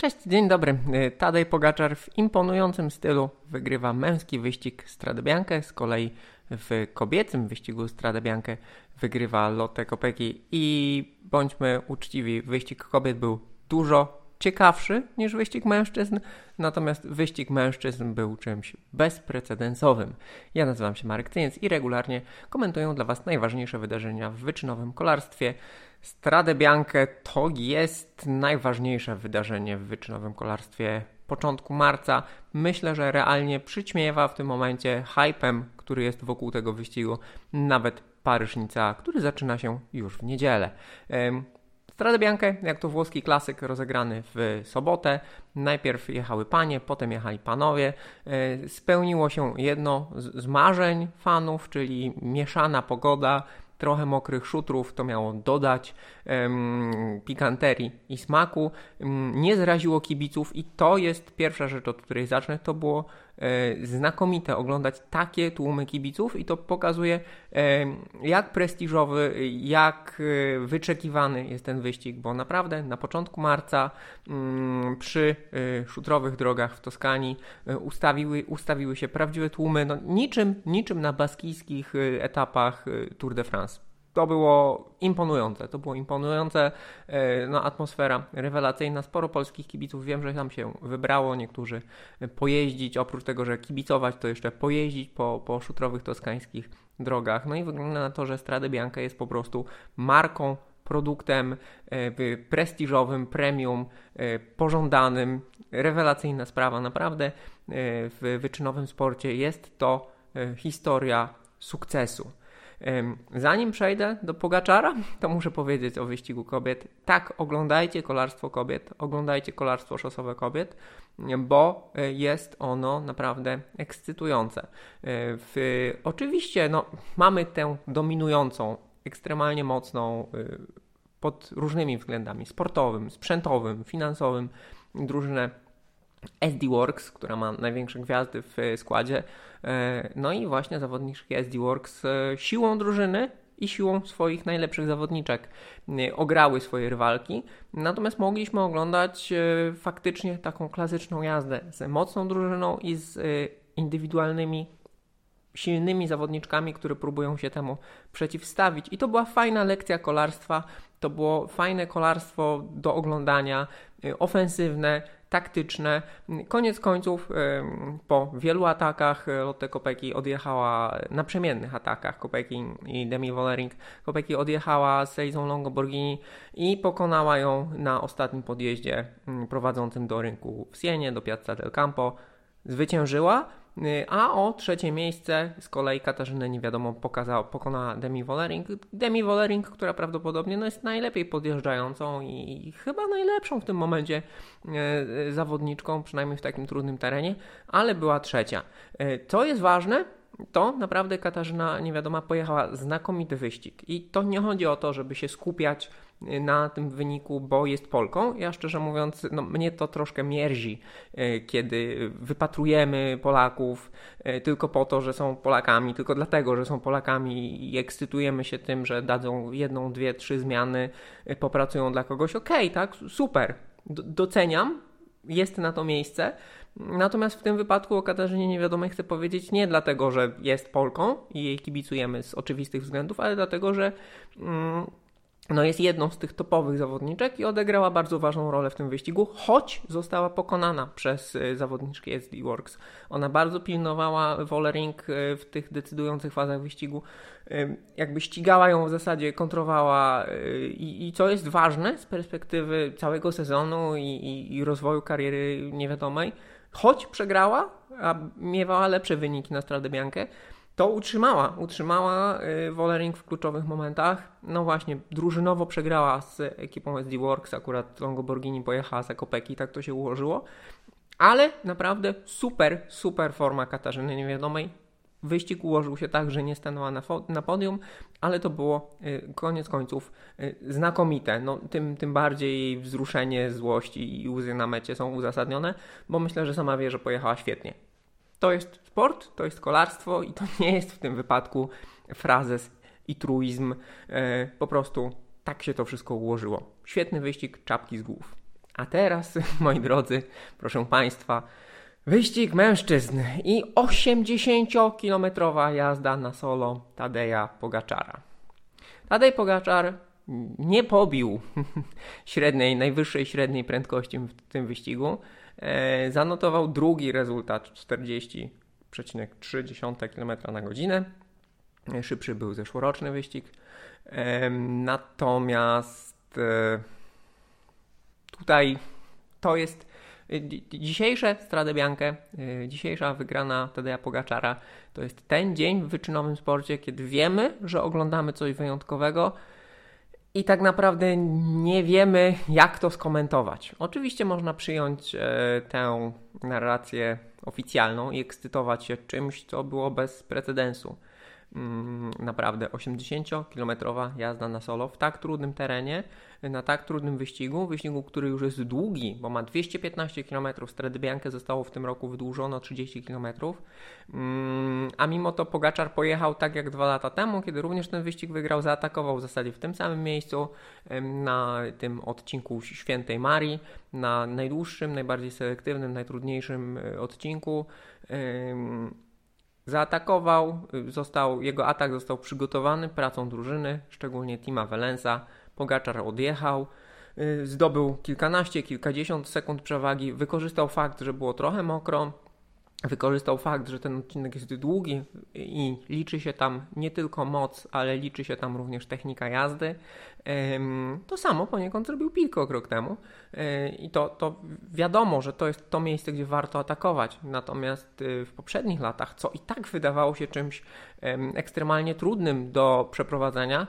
Cześć, dzień dobry. Tadej Pogaczar w imponującym stylu wygrywa męski wyścig Strade z kolei w kobiecym wyścigu Strade wygrywa Lotte Kopecky i bądźmy uczciwi, wyścig kobiet był dużo ciekawszy niż wyścig mężczyzn, natomiast wyścig mężczyzn był czymś bezprecedensowym. Ja nazywam się Marek Tyniec i regularnie komentuję dla Was najważniejsze wydarzenia w wyczynowym kolarstwie. Strade Bianche to jest najważniejsze wydarzenie w wyczynowym kolarstwie początku marca. Myślę, że realnie przyćmiewa w tym momencie hypem, który jest wokół tego wyścigu, nawet Paryż-Nica, który zaczyna się już w niedzielę. Strade Bianche, jak to włoski klasyk rozegrany w sobotę. Najpierw jechały panie, potem jechali panowie. E, spełniło się jedno z marzeń fanów, czyli mieszana pogoda, trochę mokrych szutrów, to miało dodać um, pikanterii i smaku. Um, nie zraziło kibiców i to jest pierwsza rzecz, od której zacznę. To było e, znakomite oglądać takie tłumy kibiców i to pokazuje jak prestiżowy, jak e, wyczekiwany jest ten wyścig, bo naprawdę na początku marca przy e, szutrowych drogach w Toskanii ustawiły, ustawiły się prawdziwe tłumy, no, niczym, niczym na baskijskich etapach Tour de France to było imponujące. To było imponujące. E, no, atmosfera rewelacyjna. Sporo polskich kibiców wiem, że tam się wybrało. Niektórzy pojeździć, oprócz tego, że kibicować, to jeszcze pojeździć po, po szutrowych toskańskich drogach. No i wygląda na to, że Strade Bianca jest po prostu marką produktem e, prestiżowym, premium, e, pożądanym. Rewelacyjna sprawa, naprawdę w wyczynowym sporcie jest to historia sukcesu. Zanim przejdę do Pogaczara, to muszę powiedzieć o wyścigu kobiet. Tak, oglądajcie kolarstwo kobiet, oglądajcie kolarstwo szosowe kobiet, bo e, jest ono naprawdę ekscytujące. E, w, oczywiście no, mamy tę dominującą, ekstremalnie mocną e, pod różnymi względami sportowym, sprzętowym, finansowym drużynę SD Works, która ma największe gwiazdy w składzie. E, no i właśnie zawodniczki SD Works e, siłą drużyny i siłą swoich najlepszych zawodniczek e, ograły swoje rywalki. Natomiast mogliśmy oglądać faktycznie taką klasyczną jazdę z mocną drużyną i z indywidualnymi silnymi zawodniczkami, które próbują się temu przeciwstawić. I to była fajna lekcja kolarstwa, to było fajne kolarstwo do oglądania, ofensywne, taktyczne. Koniec końców, po wielu atakach e, Lotte Kopeki odjechała, naprzemiennych atakach Kopeki i Demi Wollering, Kopeki odjechała z Elizą Longoborghini i pokonała ją na ostatnim podjeździe prowadzącym do rynku w Sienie, do Piazza del Campo. Zwyciężyła, a o trzecie miejsce z kolei Katarzynę nie wiadomo pokazała, pokonała Demi Wollering. Demi Wollering, która prawdopodobnie no, jest najlepiej podjeżdżającą i chyba najlepszą w tym momencie y, zawodniczką, przynajmniej w takim trudnym terenie, ale była trzecia. Y, co jest ważne, to naprawdę Katarzyna Niewiadoma pojechała znakomity wyścig. I to nie chodzi o to, żeby się skupiać na tym wyniku, bo jest Polką. Ja szczerze mówiąc, no, mnie to troszkę mierzi, e, kiedy wypatrujemy Polaków e, tylko po to, że są Polakami, tylko dlatego, że są Polakami i ekscytujemy się tym, że dadzą jedną, dwie, trzy zmiany, e, popracują dla kogoś. Okej, okay, tak, super, doceniam, jest na to miejsce. Natomiast w tym wypadku o Katarzynie Niewiadomej chcę powiedzieć nie dlatego, że jest Polką i jej kibicujemy z oczywistych względów, ale dlatego, że mm, no jest jedną z tych topowych zawodniczek i odegrała bardzo ważną rolę w tym wyścigu, choć została pokonana przez e, zawodniczkę SD Works. Ona bardzo pilnowała Wollering e, w tych decydujących fazach wyścigu, e, jakby ścigała ją w zasadzie, kontrowała i, i co jest ważne z perspektywy całego sezonu i, i, i rozwoju kariery niewiadomej, choć przegrała, a miewała lepsze wyniki na Strade Bianche, to utrzymała, utrzymała y, Wollering w kluczowych momentach. No właśnie, drużynowo przegrała z ekipą SD Works, akurat Longoborghini pojechała z Ekopeki, tak to się ułożyło. Ale naprawdę super, super forma Katarzyny Niewiadomej. Wyścig ułożył się tak, że nie stanęła na, na podium, ale to było y, koniec końców y, znakomite. No, tym, tym bardziej wzruszenie, złość i łzy na mecie są uzasadnione, bo myślę, że sama wie, że pojechała świetnie. To jest sport, to jest kolarstwo i to nie jest w tym wypadku frazes i truizm. E, po prostu tak się to wszystko ułożyło. Świetny wyścig, czapki z głów. A teraz, moi drodzy, proszę Państwa, wyścig mężczyzn i 80-kilometrowa jazda na solo Tadeja Pogaczara. Tadej Pogaczar nie pobił średniej, najwyższej średniej prędkości w tym wyścigu. E, zanotował drugi rezultat 40,3 km na godzinę. E, szybszy był zeszłoroczny wyścig. E, natomiast tutaj to jest dzisiejsze Strade Bianche, e, dzisiejsza wygrana Tadeja Pogaczara to jest ten dzień w wyczynowym sporcie, kiedy wiemy, że oglądamy coś wyjątkowego, i tak naprawdę nie wiemy, jak to skomentować. Oczywiście można przyjąć e, tę narrację oficjalną i ekscytować się czymś, co było bez precedensu. Mm, naprawdę 80-kilometrowa jazda na solo w tak trudnym terenie, na tak trudnym wyścigu, wyścigu, który już jest długi, bo ma 215 km, Strade zostało w tym roku wydłużone o 30 km, mm, a mimo to Pogaczar pojechał tak jak dwa lata temu, kiedy również ten wyścig wygrał, zaatakował w zasadzie w tym samym miejscu, na tym odcinku Świętej Marii, na najdłuższym, najbardziej selektywnym, najtrudniejszym e, odcinku zaatakował, został, jego atak został przygotowany pracą drużyny, szczególnie Tima Welensa. Pogaczar odjechał, y, zdobył kilkanaście, kilkadziesiąt sekund przewagi, wykorzystał fakt, że było trochę mokro, wykorzystał fakt, że ten odcinek jest długi i liczy się tam nie tylko moc, ale liczy się tam również technika jazdy. To samo poniekąd zrobił Pilko rok temu e, i to, to wiadomo, że to jest to miejsce, gdzie warto atakować. Natomiast y, w poprzednich latach, co i tak wydawało się czymś ekstremalnie trudnym do przeprowadzenia,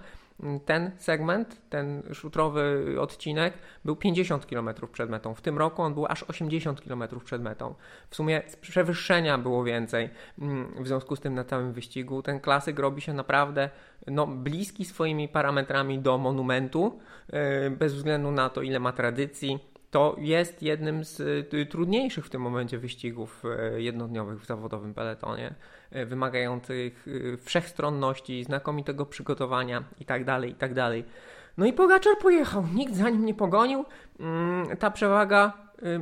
ten segment, ten szutrowy odcinek był 50 km przed metą. W tym roku on był aż 80 km przed metą. W sumie przewyższenia było więcej mm, w związku z tym na całym wyścigu. Ten klasyk robi się naprawdę no, bliski swoimi parametrami do monumentu, e, bez względu na to, ile ma tradycji to jest jednym z y, trudniejszych w tym momencie wyścigów y, jednodniowych w zawodowym peletonie, y, wymagających wszechstronności, znakomitego przygotowania itd., tak itd. Tak no i Pogaczar pojechał, nikt za nim nie pogonił. Mm, ta przewaga,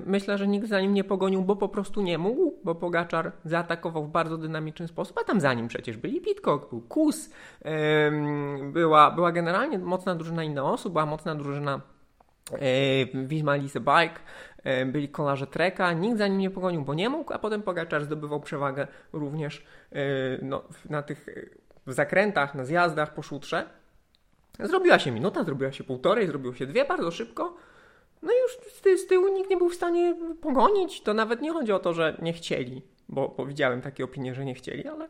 myślę, że nikt za nim nie pogonił, bo po prostu nie mógł, bo Pogaczar zaatakował w bardzo dynamiczny sposób, a tam za nim przecież byli Pitcock, był Kus, była, była generalnie mocna drużyna osób, była mocna drużyna E, Wisma Lise Bike, e, byli kolarze Treka, nikt za nim nie pogonił, bo nie mógł, a potem Pogaczar zdobywał przewagę również e, no, na tych zakrętach, na zjazdach po szutrze. Zrobiła się minuta, zrobiła się półtorej, zrobiło się dwie bardzo szybko. No i już z, tyłu nikt nie był w stanie pogonić. To nawet nie chodzi o to, że nie chcieli, bo, bo widziałem takie opinie, że nie chcieli, ale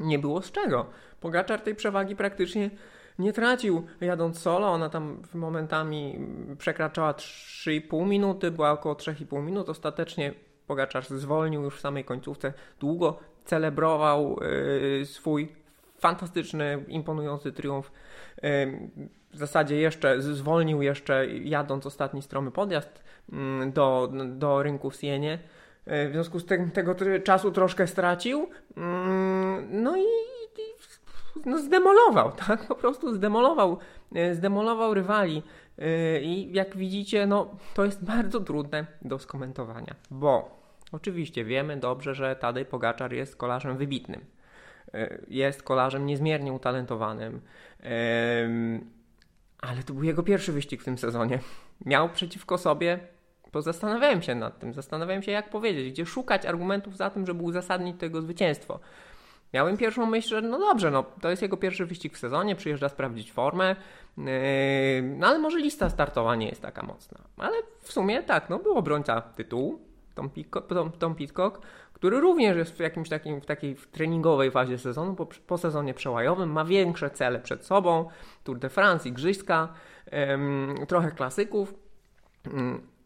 nie było z czego. Pogaczar tej przewagi praktycznie nie tracił jadąc solo. Ona tam momentami przekraczała 3,5 minuty, była około 3,5 minut. Ostatecznie Pogaczar zwolnił już w samej końcówce. Długo celebrował yy, swój fantastyczny, imponujący triumf. Yy, w zasadzie jeszcze zwolnił jeszcze jadąc ostatni stromy podjazd yy, do, do rynku w Sienie. Y, w związku z tym tego czasu troszkę stracił. Mm, no i no zdemolował, tak? Po prostu zdemolował, e, zdemolował rywali. E, I jak widzicie, no to jest bardzo trudne do skomentowania, bo oczywiście wiemy dobrze, że Tadej Pogaczar jest kolarzem wybitnym. E, jest kolarzem niezmiernie utalentowanym. Ale to był jego pierwszy wyścig w tym sezonie. Miał przeciwko sobie bo zastanawiałem się nad tym, zastanawiałem się jak powiedzieć, gdzie szukać argumentów za tym, żeby uzasadnić tego zwycięstwo. Miałem pierwszą myśl, że no dobrze, no to jest jego pierwszy wyścig w sezonie, przyjeżdża sprawdzić formę, yy, no ale może lista startowa nie jest taka mocna. Ale w sumie tak, no był obrońca tytułu, Tom, Pitcock, Tom, Tom Pitcock który również jest w jakimś takim, w takiej treningowej fazie sezonu, po, po sezonie przełajowym, ma większe cele przed sobą, Tour de France, Igrzyska, yy, trochę klasyków, yy,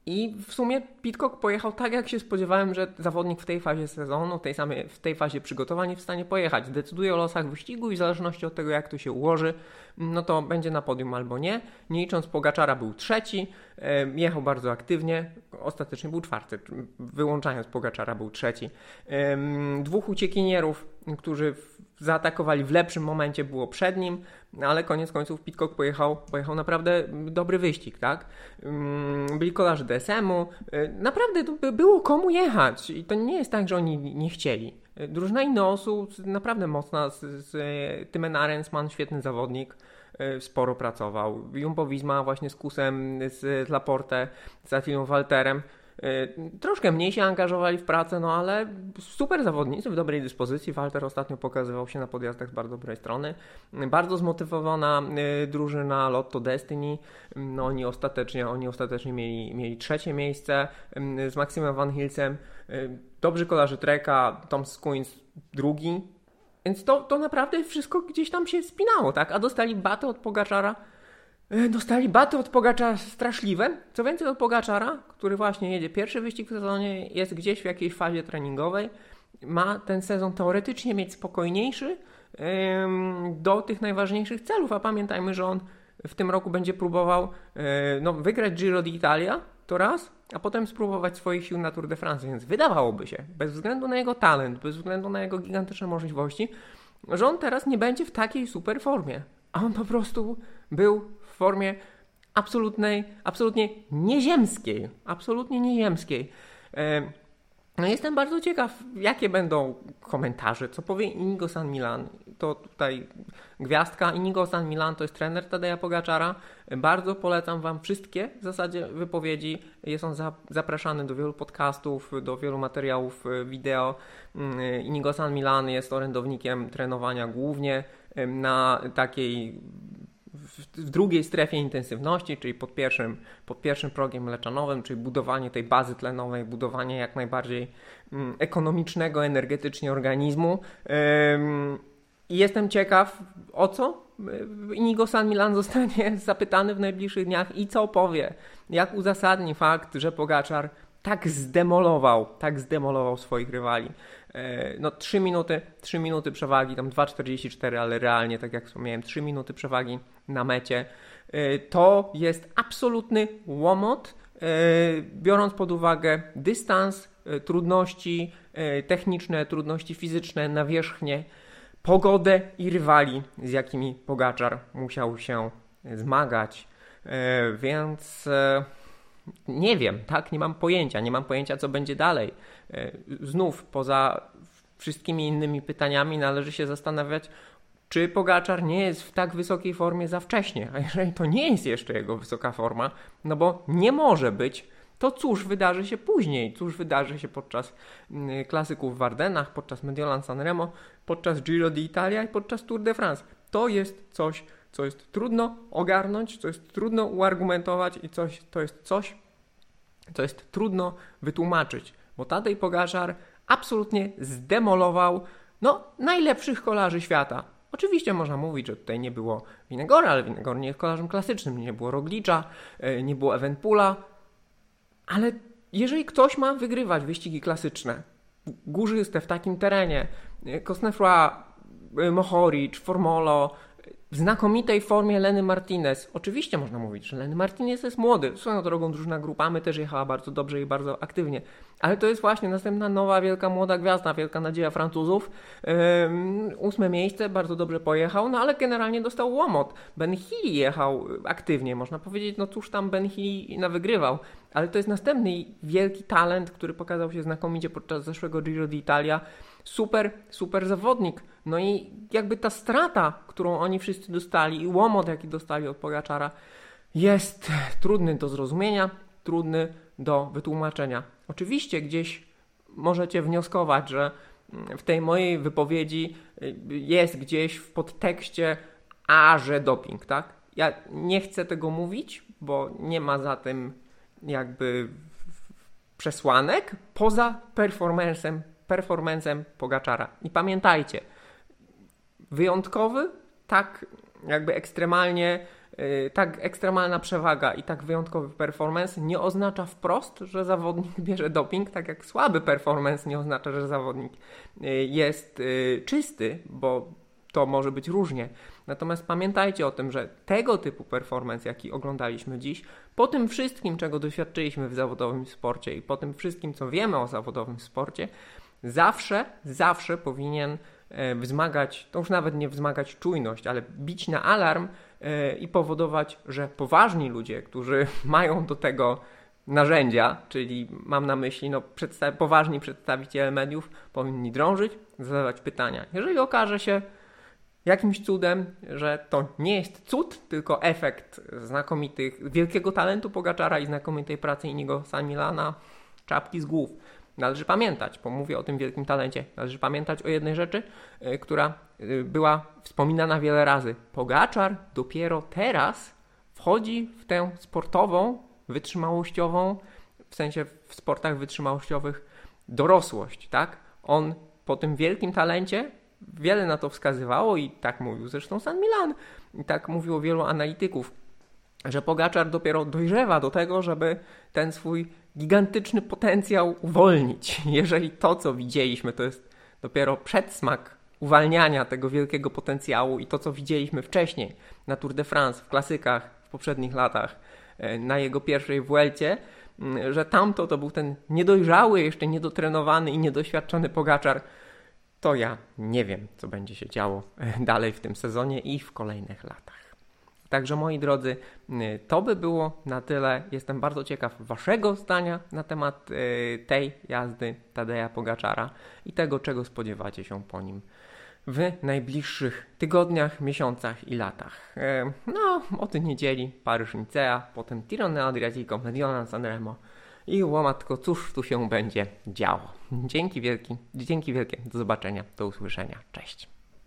i w sumie Pitcock pojechał tak, jak się spodziewałem, że zawodnik w tej fazie sezonu, tej samej, w tej fazie przygotowania w stanie pojechać. Decyduje o losach wyścigu i w zależności od tego, jak to się ułoży, no to będzie na podium albo nie. Nie licząc Pogaczara był trzeci, jechał bardzo aktywnie, ostatecznie był czwarty, wyłączając Pogaczara był trzeci. Dwóch uciekinierów, którzy zaatakowali w lepszym momencie, było przed nim, ale koniec końców Pitcock pojechał, pojechał naprawdę dobry wyścig, tak? Byli kolarze DSM-u, y, naprawdę było komu jechać i to nie jest tak, że oni nie chcieli. Drużyna Inosu naprawdę mocna, z, z Tymen Arensman, świetny zawodnik, y, sporo pracował. Jumbo Visma właśnie z Kusem, z Laporte, z Attilą Walterem Y, troszkę mniej się angażowali w pracę, no ale super zawodnicy w dobrej dyspozycji. Walter ostatnio pokazywał się na podjazdach z bardzo dobrej strony. Bardzo zmotywowana y, drużyna Lotto Destiny. No oni ostatecznie, oni ostatecznie mieli, mieli trzecie miejsce z Maximem Van Hilsem. Dobrzy kolarze Treka, Tom Skuins drugi. Więc to, to naprawdę wszystko gdzieś tam się spinało, tak? A dostali batę od Pogaczara E, dostali baty od Pogaczara straszliwe. Co więcej od Pogaczara, który właśnie jedzie pierwszy wyścig w sezonie, jest gdzieś w jakiejś fazie treningowej, ma ten sezon teoretycznie mieć spokojniejszy do tych najważniejszych celów, a pamiętajmy, że on w tym roku będzie próbował e, no, wygrać Giro d'Italia, to raz, a potem spróbować swoich sił na Tour de France, więc wydawałoby się, bez względu na jego talent, bez względu na jego gigantyczne możliwości, że on teraz nie będzie w takiej super formie, a on po prostu był formie absolutnej, absolutnie nieziemskiej. Absolutnie nieziemskiej. E, no jestem bardzo ciekaw, jakie będą komentarze, co powie Inigo San Milan. To tutaj gwiazdka. Inigo San Milan to jest trener Tadeja Pogaczara. Bardzo polecam Wam wszystkie w zasadzie wypowiedzi. Jest on zapraszany do wielu podcastów, do wielu materiałów e, wideo. Mm, Inigo San Milan jest orędownikiem trenowania głównie na takiej w drugiej strefie intensywności, czyli pod pierwszym, pod pierwszym progiem mleczanowym, czyli budowanie tej bazy tlenowej, budowanie jak najbardziej mm, ekonomicznego energetycznie organizmu. I jestem ciekaw, o co Inigo San Milan zostanie zapytany w najbliższych dniach i co powie, jak uzasadni fakt, że Pogaczar tak zdemolował, tak zdemolował swoich rywali. E, no 3 minuty, 3 minuty przewagi, tam 2,44, ale realnie, tak jak wspomniałem, 3 minuty przewagi na mecie. E, to jest absolutny łomot, e, biorąc pod uwagę dystans, trudności techniczne, trudności fizyczne, nawierzchnię, pogodę i rywali, z jakimi Pogaczar musiał się zmagać. Więc nie wiem, tak? Nie mam pojęcia, nie mam pojęcia, co będzie dalej. E, znów, poza wszystkimi innymi pytaniami, należy się zastanawiać, czy Pogaczar nie jest w tak wysokiej formie za wcześnie. A jeżeli to nie jest jeszcze jego wysoka forma, no bo nie może być, to cóż wydarzy się później? Cóż wydarzy się podczas mm, klasyków w Ardenach, podczas Mediolan Sanremo, podczas Giro d'Italia i podczas Tour de France? To jest coś, co jest trudno ogarnąć, co jest trudno uargumentować i coś, to jest coś, co jest trudno wytłumaczyć, bo Tadej Pogaczar absolutnie zdemolował no, najlepszych kolarzy świata. Oczywiście można mówić, że tutaj nie było Winegora, ale Winegor nie jest kolarzem klasycznym, nie było Roglicza, e, nie było Evenpula, ale jeżeli ktoś ma wygrywać wyścigi klasyczne, górzyste w takim terenie, Cosnefroy, e, Mohoric, Formolo, w znakomitej formie Leny Martinez. Oczywiście można mówić, że Leny Martinez jest młody. Swoją drogą drużyna grupamy też jechała bardzo dobrze i bardzo aktywnie. Ale to jest właśnie następna nowa, wielka, młoda gwiazda, wielka nadzieja Francuzów. Um, ósme miejsce, bardzo dobrze pojechał, no ale generalnie dostał łomot. Ben Healy jechał aktywnie, można powiedzieć, no cóż tam Ben Healy wygrywał. Ale to jest następny wielki talent, który pokazał się znakomicie podczas zeszłego Giro d'Italia super, super zawodnik. No i jakby ta strata, którą oni wszyscy dostali i łomot, jaki dostali od Pogaczara, jest trudny do zrozumienia, trudny do wytłumaczenia. Oczywiście gdzieś możecie wnioskować, że w tej mojej wypowiedzi jest gdzieś w podtekście, a że doping, tak? Ja nie chcę tego mówić, bo nie ma za tym jakby przesłanek poza performancem performancem Pogaczara. I pamiętajcie, wyjątkowy, tak jakby ekstremalnie, yy, tak ekstremalna przewaga i tak wyjątkowy performance nie oznacza wprost, że zawodnik bierze doping, tak jak słaby performance nie oznacza, że zawodnik yy, jest yy, czysty, bo to może być różnie. Natomiast pamiętajcie o tym, że tego typu performance, jaki oglądaliśmy dziś, po tym wszystkim, czego doświadczyliśmy w zawodowym sporcie i po tym wszystkim, co wiemy o zawodowym sporcie, zawsze, zawsze powinien e, wzmagać, to już nawet nie wzmagać czujność, ale bić na alarm e, i powodować, że poważni ludzie, którzy mają do tego narzędzia, czyli mam na myśli no, przedsta poważni przedstawiciele mediów, powinni drążyć, zadawać pytania. Jeżeli okaże się jakimś cudem, że to nie jest cud, tylko efekt znakomitych, wielkiego talentu Pogaczara i znakomitej pracy Inigo Samilana, czapki z głów. Należy pamiętać, bo mówię o tym wielkim talencie, należy pamiętać o jednej rzeczy, yy, która yy, była wspominana wiele razy. Pogaczar dopiero teraz wchodzi w tę sportową, wytrzymałościową, w sensie w sportach wytrzymałościowych, dorosłość, tak? On po tym wielkim talencie wiele na to wskazywało i tak mówił zresztą San Milan, i tak mówiło wielu analityków, że Pogaczar dopiero dojrzewa do tego, żeby ten swój gigantyczny potencjał uwolnić. Jeżeli to, co widzieliśmy, to jest dopiero przedsmak uwalniania tego wielkiego potencjału i to, co widzieliśmy wcześniej na Tour de France, w klasykach, w poprzednich latach, e, na jego pierwszej Vuelcie, że tamto to był ten niedojrzały, jeszcze niedotrenowany i niedoświadczony Pogaczar, to ja nie wiem, co będzie się działo e, dalej w tym sezonie i w kolejnych latach. Także moi drodzy, to by było na tyle. Jestem bardzo ciekaw Waszego zdania na temat e, tej jazdy Tadeja Pogaczara i tego, czego spodziewacie się po nim w najbliższych tygodniach, miesiącach i latach. E, no, od niedzieli Paryż-Nicea, potem Tirone Adriatico, Mediolan Sanremo i łomatko, cóż tu się będzie działo. Dzięki wielki, dzięki wielkie, do zobaczenia, do usłyszenia, cześć.